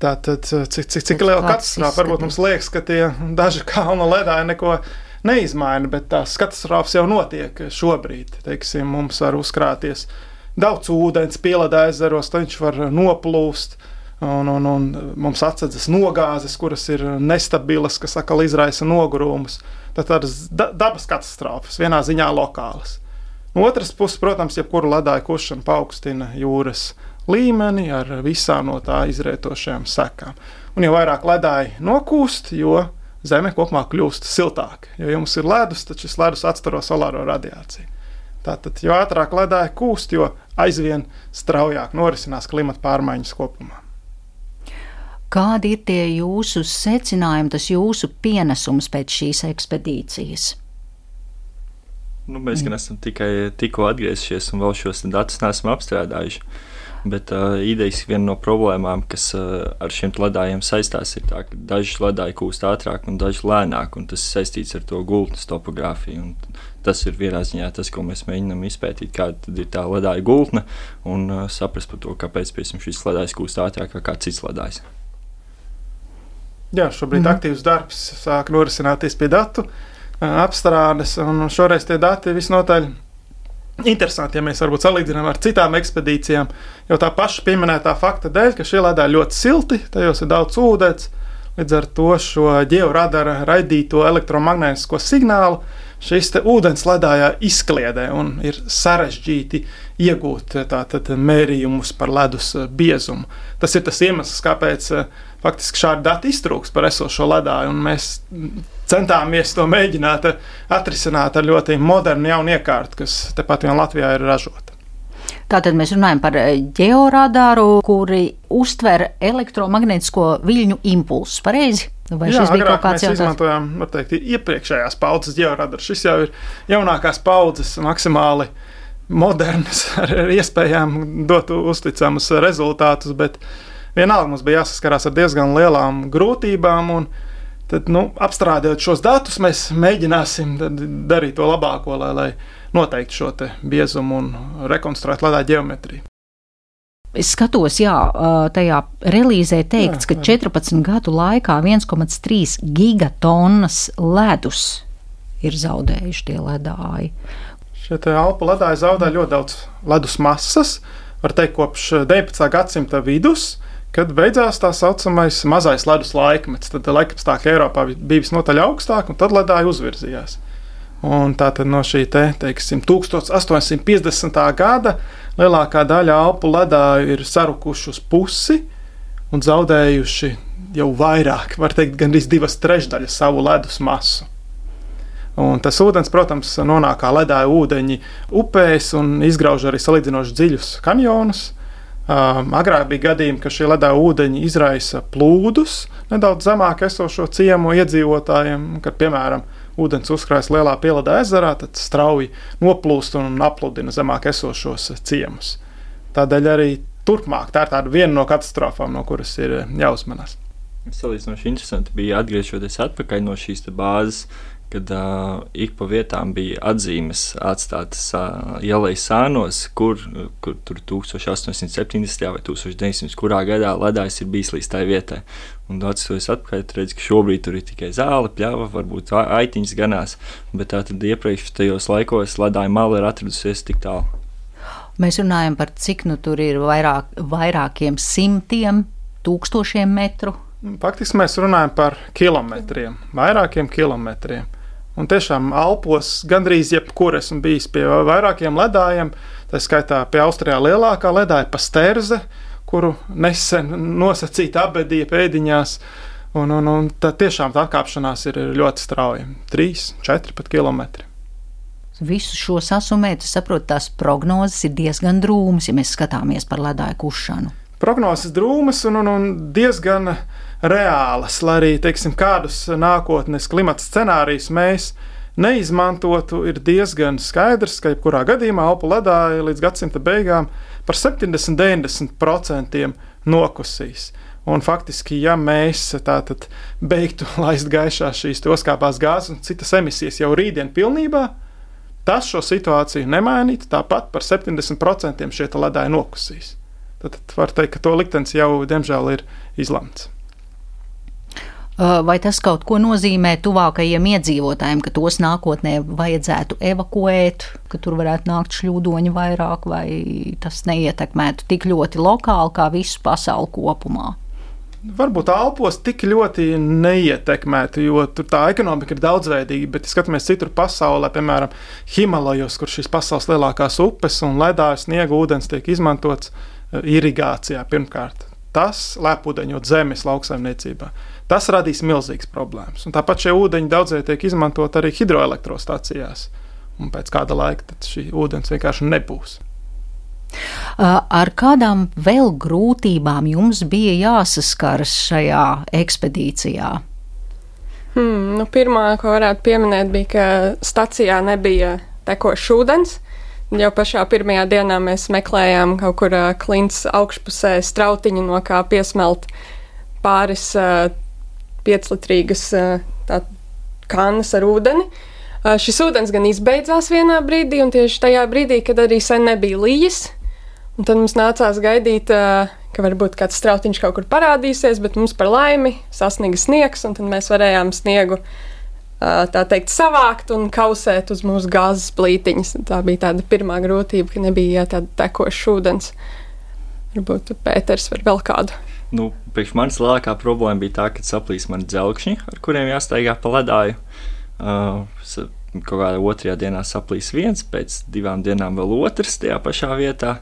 Tātad, cik, cik, cik liela katastrofa varbūt mums liekas, ka tie daži kalnu ledāji neko neizmaina, bet tās katastrofas jau notiek šobrīd. Teiksim, mums var uzkrāties daudz ūdens, pielādā ezeros, viņš var noplūst. Un, un, un mums atsedzas nogāzes, kuras ir nestabilas, kas atkal izraisa nogurumus. Tad tādas dabas katastrofas, vienā ziņā lokālas. No otras puses, protams, jebkura ledāja kušana paaugstina jūras līmeni ar visām no tā izrietošajām sekām. Un jo vairāk ledāji nokūst, jo Zeme kopumā kļūst siltāka. Jo, ja mums ir ledus, tad šis ledus atstaro solāro radiāciju. Tātad, jo ātrāk ledāji kūst, jo aizvien straujāk norisinās klimata pārmaiņas kopumā. Kādi ir tie jūsu secinājumi, tas jūsu pienesums pēc šīs ekspedīcijas? Nu, mēs gan esam tikai tikko atgriezušies un vēl šos datus neesam apstrādājuši. Bet uh, idejas viena no problēmām, kas uh, ar šiem ledājiem saistās, ir tā, ka daži ledāji kūst ātrāk un daži lēnāk, un tas saistīts ar to gultnes topogrāfiju. Tas ir vienā ziņā tas, ko mēs mēģinām izpētīt, kāda ir tā ledāja gultne, un uh, saprast par to, kāpēc piemēram, šis ledājs kūst ātrāk nekā cits ledājs. Jā, šobrīd mm. aktīvs darbs sāk norisināties pie datu apstrādes, un šoreiz tie dati visnotaļ interesanti, ja mēs varbūt salīdzinām ar citām ekspedīcijām. Jo tā paša pieminētā fakta dēļ, ka šie ledāji ļoti silti, tajos ir daudz ūdens, līdz ar to šo georadara raidīto elektromagnētisko signālu šis ūdens ledājā izkliedē un ir sarežģīti iegūt tātad, mērījumus par ledus biezumu. Tas ir tas iemesls, kāpēc faktiski šādi dati iztrūks par esošo ledāju, un mēs centāmies to mēģināt atrisināt ar ļoti modernu jaunu iekārtu, kas tepat vien Latvijā ir ražota. Tātad mēs runājam par georadaru, kuri uztver elektromagnētisko viļņu impulsu. Pareizi? Vai Jā, šis bija kaut kāds jautājums? Mēs izmantojām, var teikt, iepriekšējās paudzes georadaru. Šis jau ir jaunākās paudzes maksimāli moderns ar iespējām dot uzticamus rezultātus, bet vienalga mums bija jāsaskarās ar diezgan lielām grūtībām. Tad, nu, apstrādājot šos datus, mēs mēģināsim darīt to labāko, lai, lai noteiktu šo biezumu un rekonstruētu ledāju ģeometriju. Es skatos, jā, tajā relīzē teikts, ka 14 gadu laikā 1,3 gigatonnas ledus ir zaudējuši tie ledāji. Šie Alpu ledāji zaudē ļoti daudz ledus masas. Var teikt, kopš 19. gadsimta vidus kad beidzās tā saucamais mazais ledus laikmets. Tad laikapstākļi Eiropā bija visnotaļ augstāki, un tad ledāji uzvirzījās. Un tā tad no šī te, teiksim, 1850. gada lielākā daļa Alpu ledāju ir sarukuši uz pusi un zaudējuši jau vairāk, var teikt, gandrīz divas trešdaļas savu ledus masu. Un tas ūdens, protams, nonāk kā ledāja ūdeņi upēs un izgrauž arī salīdzinoši dziļus kanjonus. Um, agrāk bija gadījumi, ka šie ledā ūdeņi izraisa plūdus nedaudz zemāk esošo ciemu iedzīvotājiem, kad, piemēram, ūdens uzkrājas lielā pieladā ezerā, tad strauji noplūst un apludina zemāk esošos ciemus. Tādēļ arī turpmāk tā ir viena no katastrofām, no kuras ir jāuzmanās. Salīdzinoši interesanti bija atgriežoties atpakaļ no šīs bāzes, kad uh, ik pa vietām bija atzīmes atstātas uh, ielai sānos, kur, kur tur 1870. vai 1900. kurā gadā ledājs ir bijis līdz tai vietai. Un atskatoties atpakaļ, redz, ka šobrīd tur ir tikai zāle, pļava, varbūt aitiņas ganās, bet tā tad iepriekš tajos laikos ledāja mala ir atradusies tik tālu. Mēs runājam par cik nu tur ir vairāk, vairākiem simtiem, tūkstošiem metru. Faktiski mēs runājam par kilometriem, vairākiem kilometriem. Un tiešām Alpos gandrīz jebkur esmu bijis pie vairākiem ledājiem. Tā skaitā pie Austrijā lielākā ledāja Pasterze, kuru nesen nosacīta abedīja pēdiņās. Un, un, un tā tiešām tā atkāpšanās ir ļoti strauja. 3, 4 pat kilometri. Visu šo sasumēt, es saprotu, tās prognozes ir diezgan drūmas, ja mēs skatāmies par ledāju kušanu. Prognozes drūmas un, un, un diezgan reālas, lai arī teiksim, kādus nākotnes klimata scenārijus mēs neizmantotu, ir diezgan skaidrs, ka jebkurā gadījumā Alpu ledā līdz gadsimta beigām par 70-90% nokusīs. Un faktiski, ja mēs tātad beigtu laist gaišā šīs oskāpās gāzes un citas emisijas jau rītdien pilnībā, tas šo situāciju nemainītu. Tāpat par 70% šie ledāji nokusīs. Tad var teikt, ka to liktenis jau diemžēl ir izlemts. Vai tas kaut ko nozīmē tuvākajiem iedzīvotājiem, ka tos nākotnē vajadzētu evakuēt, ka tur varētu nākt šļūdoņi vairāk, vai tas neietekmētu tik ļoti lokāli kā visu pasauli kopumā? Varbūt Alpos tik ļoti neietekmētu, jo tur tā ekonomika ir daudzveidīga, bet, ja skatāmies citur pasaulē, piemēram, Himalajos, kur šīs pasaules lielākās upes un ledājas sniega ūdens tiek izmantots irigācijā pirmkārt. Tas lepūdeņot zemes lauksaimniecībā tas radīs milzīgas problēmas. Un tāpat šie ūdeņi daudzie tiek izmantot arī hidroelektrostacijās. Un pēc kāda laika šī ūdens vienkārši nebūs. Ar kādām vēl grūtībām jums bija jāsaskaras šajā ekspedīcijā? Hmm, nu, pirmā, ko varētu pieminēt, bija, ka stacijā nebija tekošs ūdens. Jau pašā pirmajā dienā mēs meklējām kaut kur klints augšpusē strautiņu, no kā piesmelt pāris pieclitrīgas kannas ar ūdeni. Šis ūdens gan izbeidzās vienā brīdī, un tieši tajā brīdī, kad arī sen nebija lījas, tad mums nācās gaidīt, ka varbūt kāds strautiņš kaut kur parādīsies, bet mums par laimi sasniega sniegs, un tad mēs varējām sniegu tā teikt, savākt un kausēt uz mūsu gāzes plītiņas. Tā bija tāda pirmā grūtība, ka nebija tāda tekoša ūdens. Varbūt Pēters var vēl kādu nu, priekš manis lielākā problēma bija tā, ka saplīs mani dzelkšņi, ar kuriem jāstaigā pa ledāju. Uh, kaut kādā otrajā dienā saplīs viens, pēc divām dienām vēl otrs tajā pašā vietā,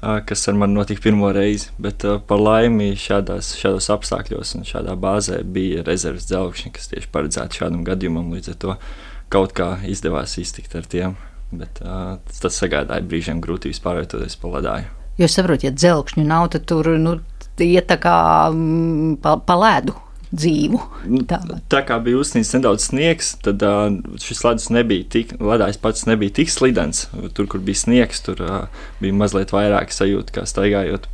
kas ar mani notika pirmo reizi. Bet uh, par laimi šādās, šādos apstākļos un šādā bāzē bija rezerves dzelkšņi, kas tieši paredzēti šādam gadījumam. Līdz ar to kaut kā izdevās iztikt ar tiem. Bet, uh, tas sagādāja brīžiem grūtības pārvietoties pa ledāju. Jo saprotiet, ja dzelkšņu nav, tad tur nu, iet tā kā mm, pa, pa ledu dzīvu. Tā, tā kā bija uzsnīgs nedaudz sniegs, tad uh, šis ledus nebija tik, ledājs pats nebija tik slidens. Tur, kur bija sniegs, tur uh, bija mazliet vairāk sajūta, kā staigājot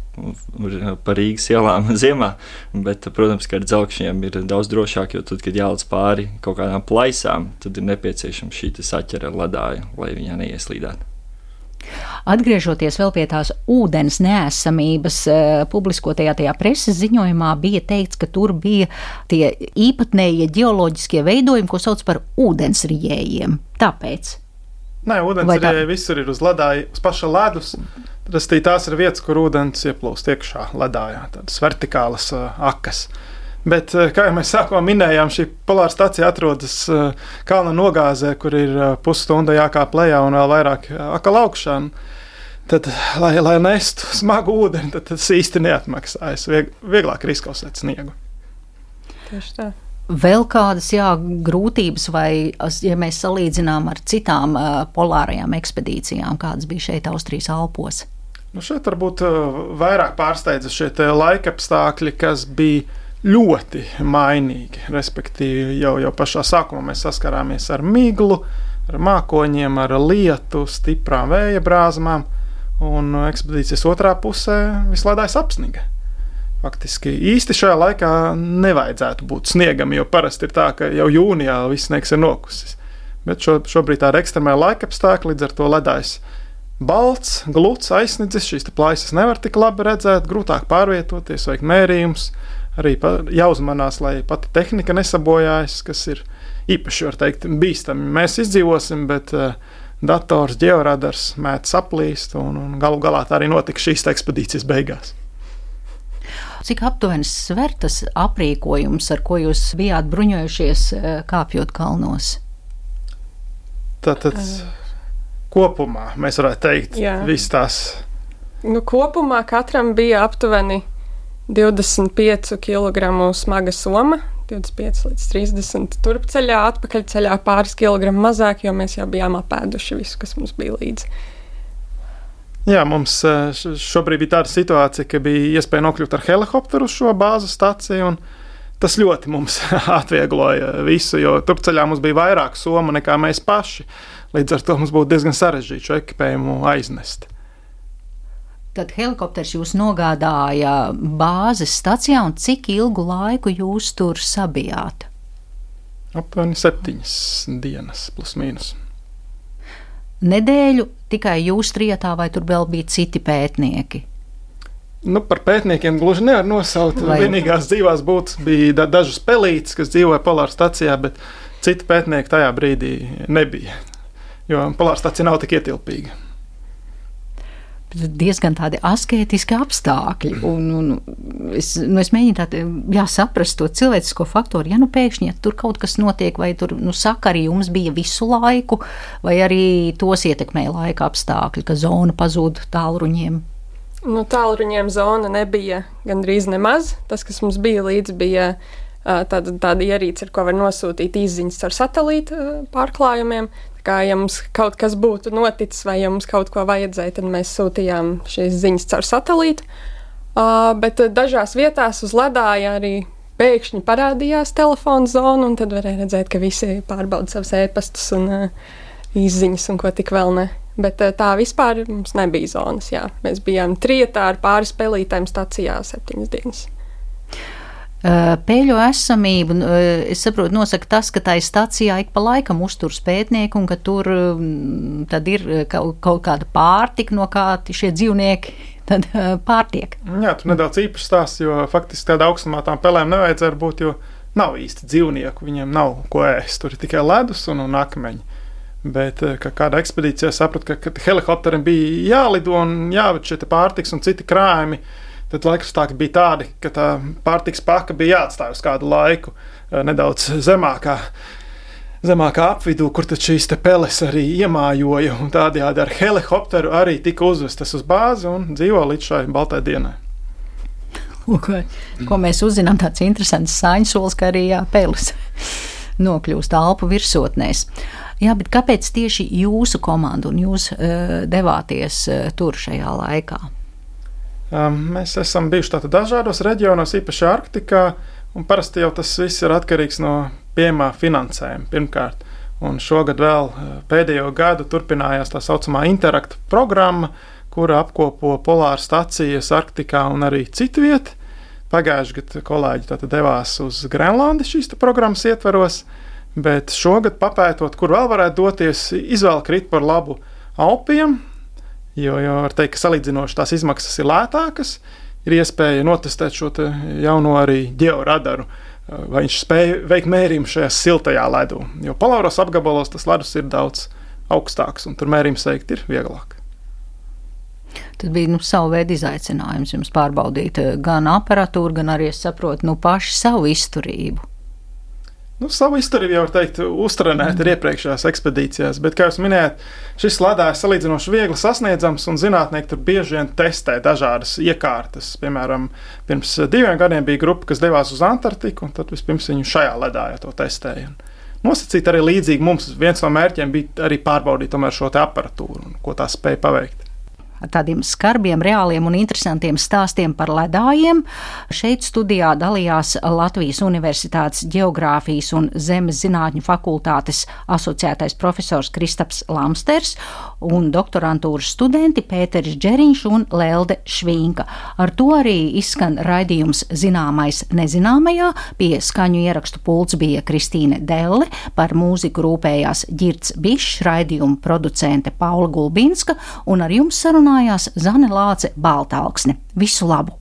pa Rīgas ielām ziemā. Bet, protams, ka ar dzelkšņiem ir daudz drošāk, jo tad, kad jālec pāri kaut kādām plaisām, tad ir nepieciešama šī saķera ledāja, lai viņa neieslīdētu. Atgriežoties vēl pie tās ūdens neesamības, eh, publiskotajā tajā preses ziņojumā bija teikts, ka tur bija tie īpatnējie geoloģiskie veidojumi, ko sauc par ūdensrijējiem. Tāpēc. Nē, ūdensrieji visur ir uz ledāja, uz paša ledus. Tas tās ir vietas, kur ūdens ieplūst iekšā ledājā, tādas vertikālas uh, akas. Uh, Bet, eh, kā jau mēs sākumā minējām, šī polāra stacija atrodas eh, kalna nogāzē, kur ir eh, pusstunda jākāp lejā un vēl vairāk akal augšana. Tad, lai, lai nestu smagu ūdeni, tad tas īsti neatmaksājas. Vieg, vieglāk ir izkausēt sniegu. Tieši tā. Vēl kādas jā, grūtības, vai ja mēs salīdzinām ar citām polārajām ekspedīcijām, kādas bija šeit Austrijas Alpos? Nu šeit varbūt vairāk pārsteidza šie laika apstākļi, kas bija ļoti mainīgi. Respektīvi, jau, jau pašā sākumā mēs saskarāmies ar miglu, ar mākoņiem, ar lietu, stiprām vēja brāzmām, un ekspedīcijas otrā pusē vislādājs apsniga. Faktiski īsti šajā laikā nevajadzētu būt sniegam, jo parasti ir tā, ka jau jūnijā viss sniegs ir nokusis. Bet šo, šobrīd tā ir ekstremāla laika apstākļa, līdz ar to ledājs balts, gluds, aizsnidzis. Šīs plaisas nevar tik labi redzēt, grūtāk pārvietoties, veikt mērījumus arī jāuzmanās, lai pati tehnika nesabojājas, kas ir īpaši, var teikt, bīstami. Mēs izdzīvosim, bet uh, dators, georadars mēdz saplīst, un, un galu galā tā arī notika šīs ekspedīcijas beigās. Cik aptuveni sver tas aprīkojums, ar ko jūs bijāt bruņojušies, eh, kāpjot kalnos? Tātad kopumā mēs varētu teikt, visas tās. Nu, kopumā katram bija aptuveni 25 kg smaga soma, 25 līdz 30 turpceļā, atpakaļceļā pāris kilogramu mazāk, jo mēs jau bijām apēduši visu, kas mums bija līdzi. Jā, mums e, šobrīd bija tāda situācija, ka bija iespēja nokļūt ar helikopteru uz šo bāzes staciju. Tas ļoti mums atviegloja visu, jo turpceļā mums bija vairāk somu nekā mēs paši. Līdz ar to mums būtu diezgan sarežģīti šo ekipējumu aiznest. Tad helikopters jūs nogādāja bāzes stacijā, un cik ilgu laiku jūs tur sabijāt? Aptuveni septiņas dienas, plus mīnus. Nedēļu tikai jūs trietā, vai tur vēl bija citi pētnieki? Nu, par pētniekiem gluži nevar nosaukt. Vai- Vienīgās dzīvās būtnes bija da dažas pelītes, kas dzīvoja polāra stacijā, bet citi pētnieki tajā brīdī nebija. Jo polāra stacija nav tik ietilpīga. Diezgan tādi asketiski apstākļi. Un, un es, nu, es mēģinu tādu, jā, saprast to cilvēcisko faktoru. Ja nu pēkšņi ja tur kaut kas notiek, vai tur nu, sakari jums bija visu laiku, vai arī tos ietekmēja laika apstākļi, ka zona pazūd tālruņiem. Nu, Tālruņiem zona nebija gandrīz nemaz. Tas, kas mums bija līdzi, bija tāda, tāda ierīce, ar ko var nosūtīt izziņas ar satelīta pārklājumiem. Kā, ja mums kaut kas būtu noticis, vai ja mums kaut ko vajadzēja, tad mēs sūtījām šīs ziņas caur satelītu. Uh, bet dažās vietās uz ledāja arī pēkšņi parādījās telefona zona, un tad varēja redzēt, ka visi pārbauda savus ēpastus un uh, izziņas un ko tik vēl ne. Bet uh, tā vispār mums nebija zonas. Jā. Mēs bijām trietā ar pāris spēlītājiem stacijā septiņas dienas. Uh, Pēļu esamību, uh, es saprotu, nosaka tas, ka tai stacijā ik pa laikam uzturs pētnieki un ka tur um, tad ir uh, kaut, kaut kāda pārtika, no kā šie dzīvnieki tad uh, pārtiek. Jā, tur nedaudz īpašs stāsts, jo faktiski tādā augstumā tām pelēm nevajadzētu būt, jo nav īsti dzīvnieku, viņiem nav ko ēst. Tur ir tikai ledus un, un akmeņi. Bet eh, ka kādā ekspedīcijā sapratu, ka, ka helikopterim bija jālido un jāved šie pārtiks un citi krājumi. Tad laikapstākļi bija tādi, ka tā pārtiks paka bija jāatstāj uz kādu laiku eh, nedaudz zemākā. Zemākā apvidū, kur šīs peles arī iemājoja, un tādējādi ar helikopteru arī tika uzvestas uz bāzi un dzīvo līdz šai baltai dienai. Lūk, ko mēs uzzinām, tāds interesants sāņu solis, ka arī jā, pelis nokļūst Alpu virsotnēs. Jā, bet kāpēc tieši jūsu komanda un jūs uh, devāties uh, tur šajā laikā? Um, mēs esam bijuši dažādos reģionos, īpaši Arktikā, un parasti jau tas viss ir atkarīgs no pieejamā finansējuma pirmkārt. Un šogad vēl uh, pēdējo gadu turpinājās tā saucamā interakta programma, kura apkopo polāras stacijas Arktikā un arī citu vietu. Pagājušajā gadā kolēģi devās uz Grenlandi šīs programmas ietvaros, bet šogad papētot, kur vēl varētu doties, izvēle krīt par labu Alpiem, jo, jo var teikt, ka salīdzinoši tās izmaksas ir lētākas. Ir iespēja notestēt šo jauno arī georadaru, vai viņš spēj veikt mērījumu šajā siltajā ledū. Jo polāros apgabalos tas ledus ir daudz augstāks, un tur mērījums veikt ir vieglāk. Tad bija nu, savu veidu izaicinājums jums pārbaudīt eh, gan aparatūru, gan arī, es saprotu, nu, pašu savu izturību. Nu, savu izturību jau teikt, uztrenēt ir iepriekšējās ekspedīcijās, bet, kā jūs minējāt, šis ledājs salīdzinoši viegli sasniedzams, un zinātnieki tur bieži vien testē dažādas iekārtas. Piemēram, pirms diviem gadiem bija grupa, kas devās uz Antarktiku, un tad vispirms viņi šajā ledājā to testēja. Nosacīt arī līdzīgi mums viens no mērķiem bija arī pārbaudīt šo aparatūru un ko tā spēja paveikt ar tādiem skarbiem, reāliem un interesantiem stāstiem par ledājiem. Šeit studijā dalījās Latvijas Universitātes Geogrāfijas un Zemes zinātņu fakultātes asociētais profesors Kristaps Lamsters un doktorantūras studenti Pēteris Džeriņš un Lelde Švīnka. Ar to arī izskan raidījums Zināmais nezināmajā. Pie skaņu ierakstu pults bija Kristīne Delle, par mūziku rūpējās Girts Bišs, raidījuma producente Paula Gulbinska un ar jums sarunājās Zane Lāce Baltāksne. Visu labu!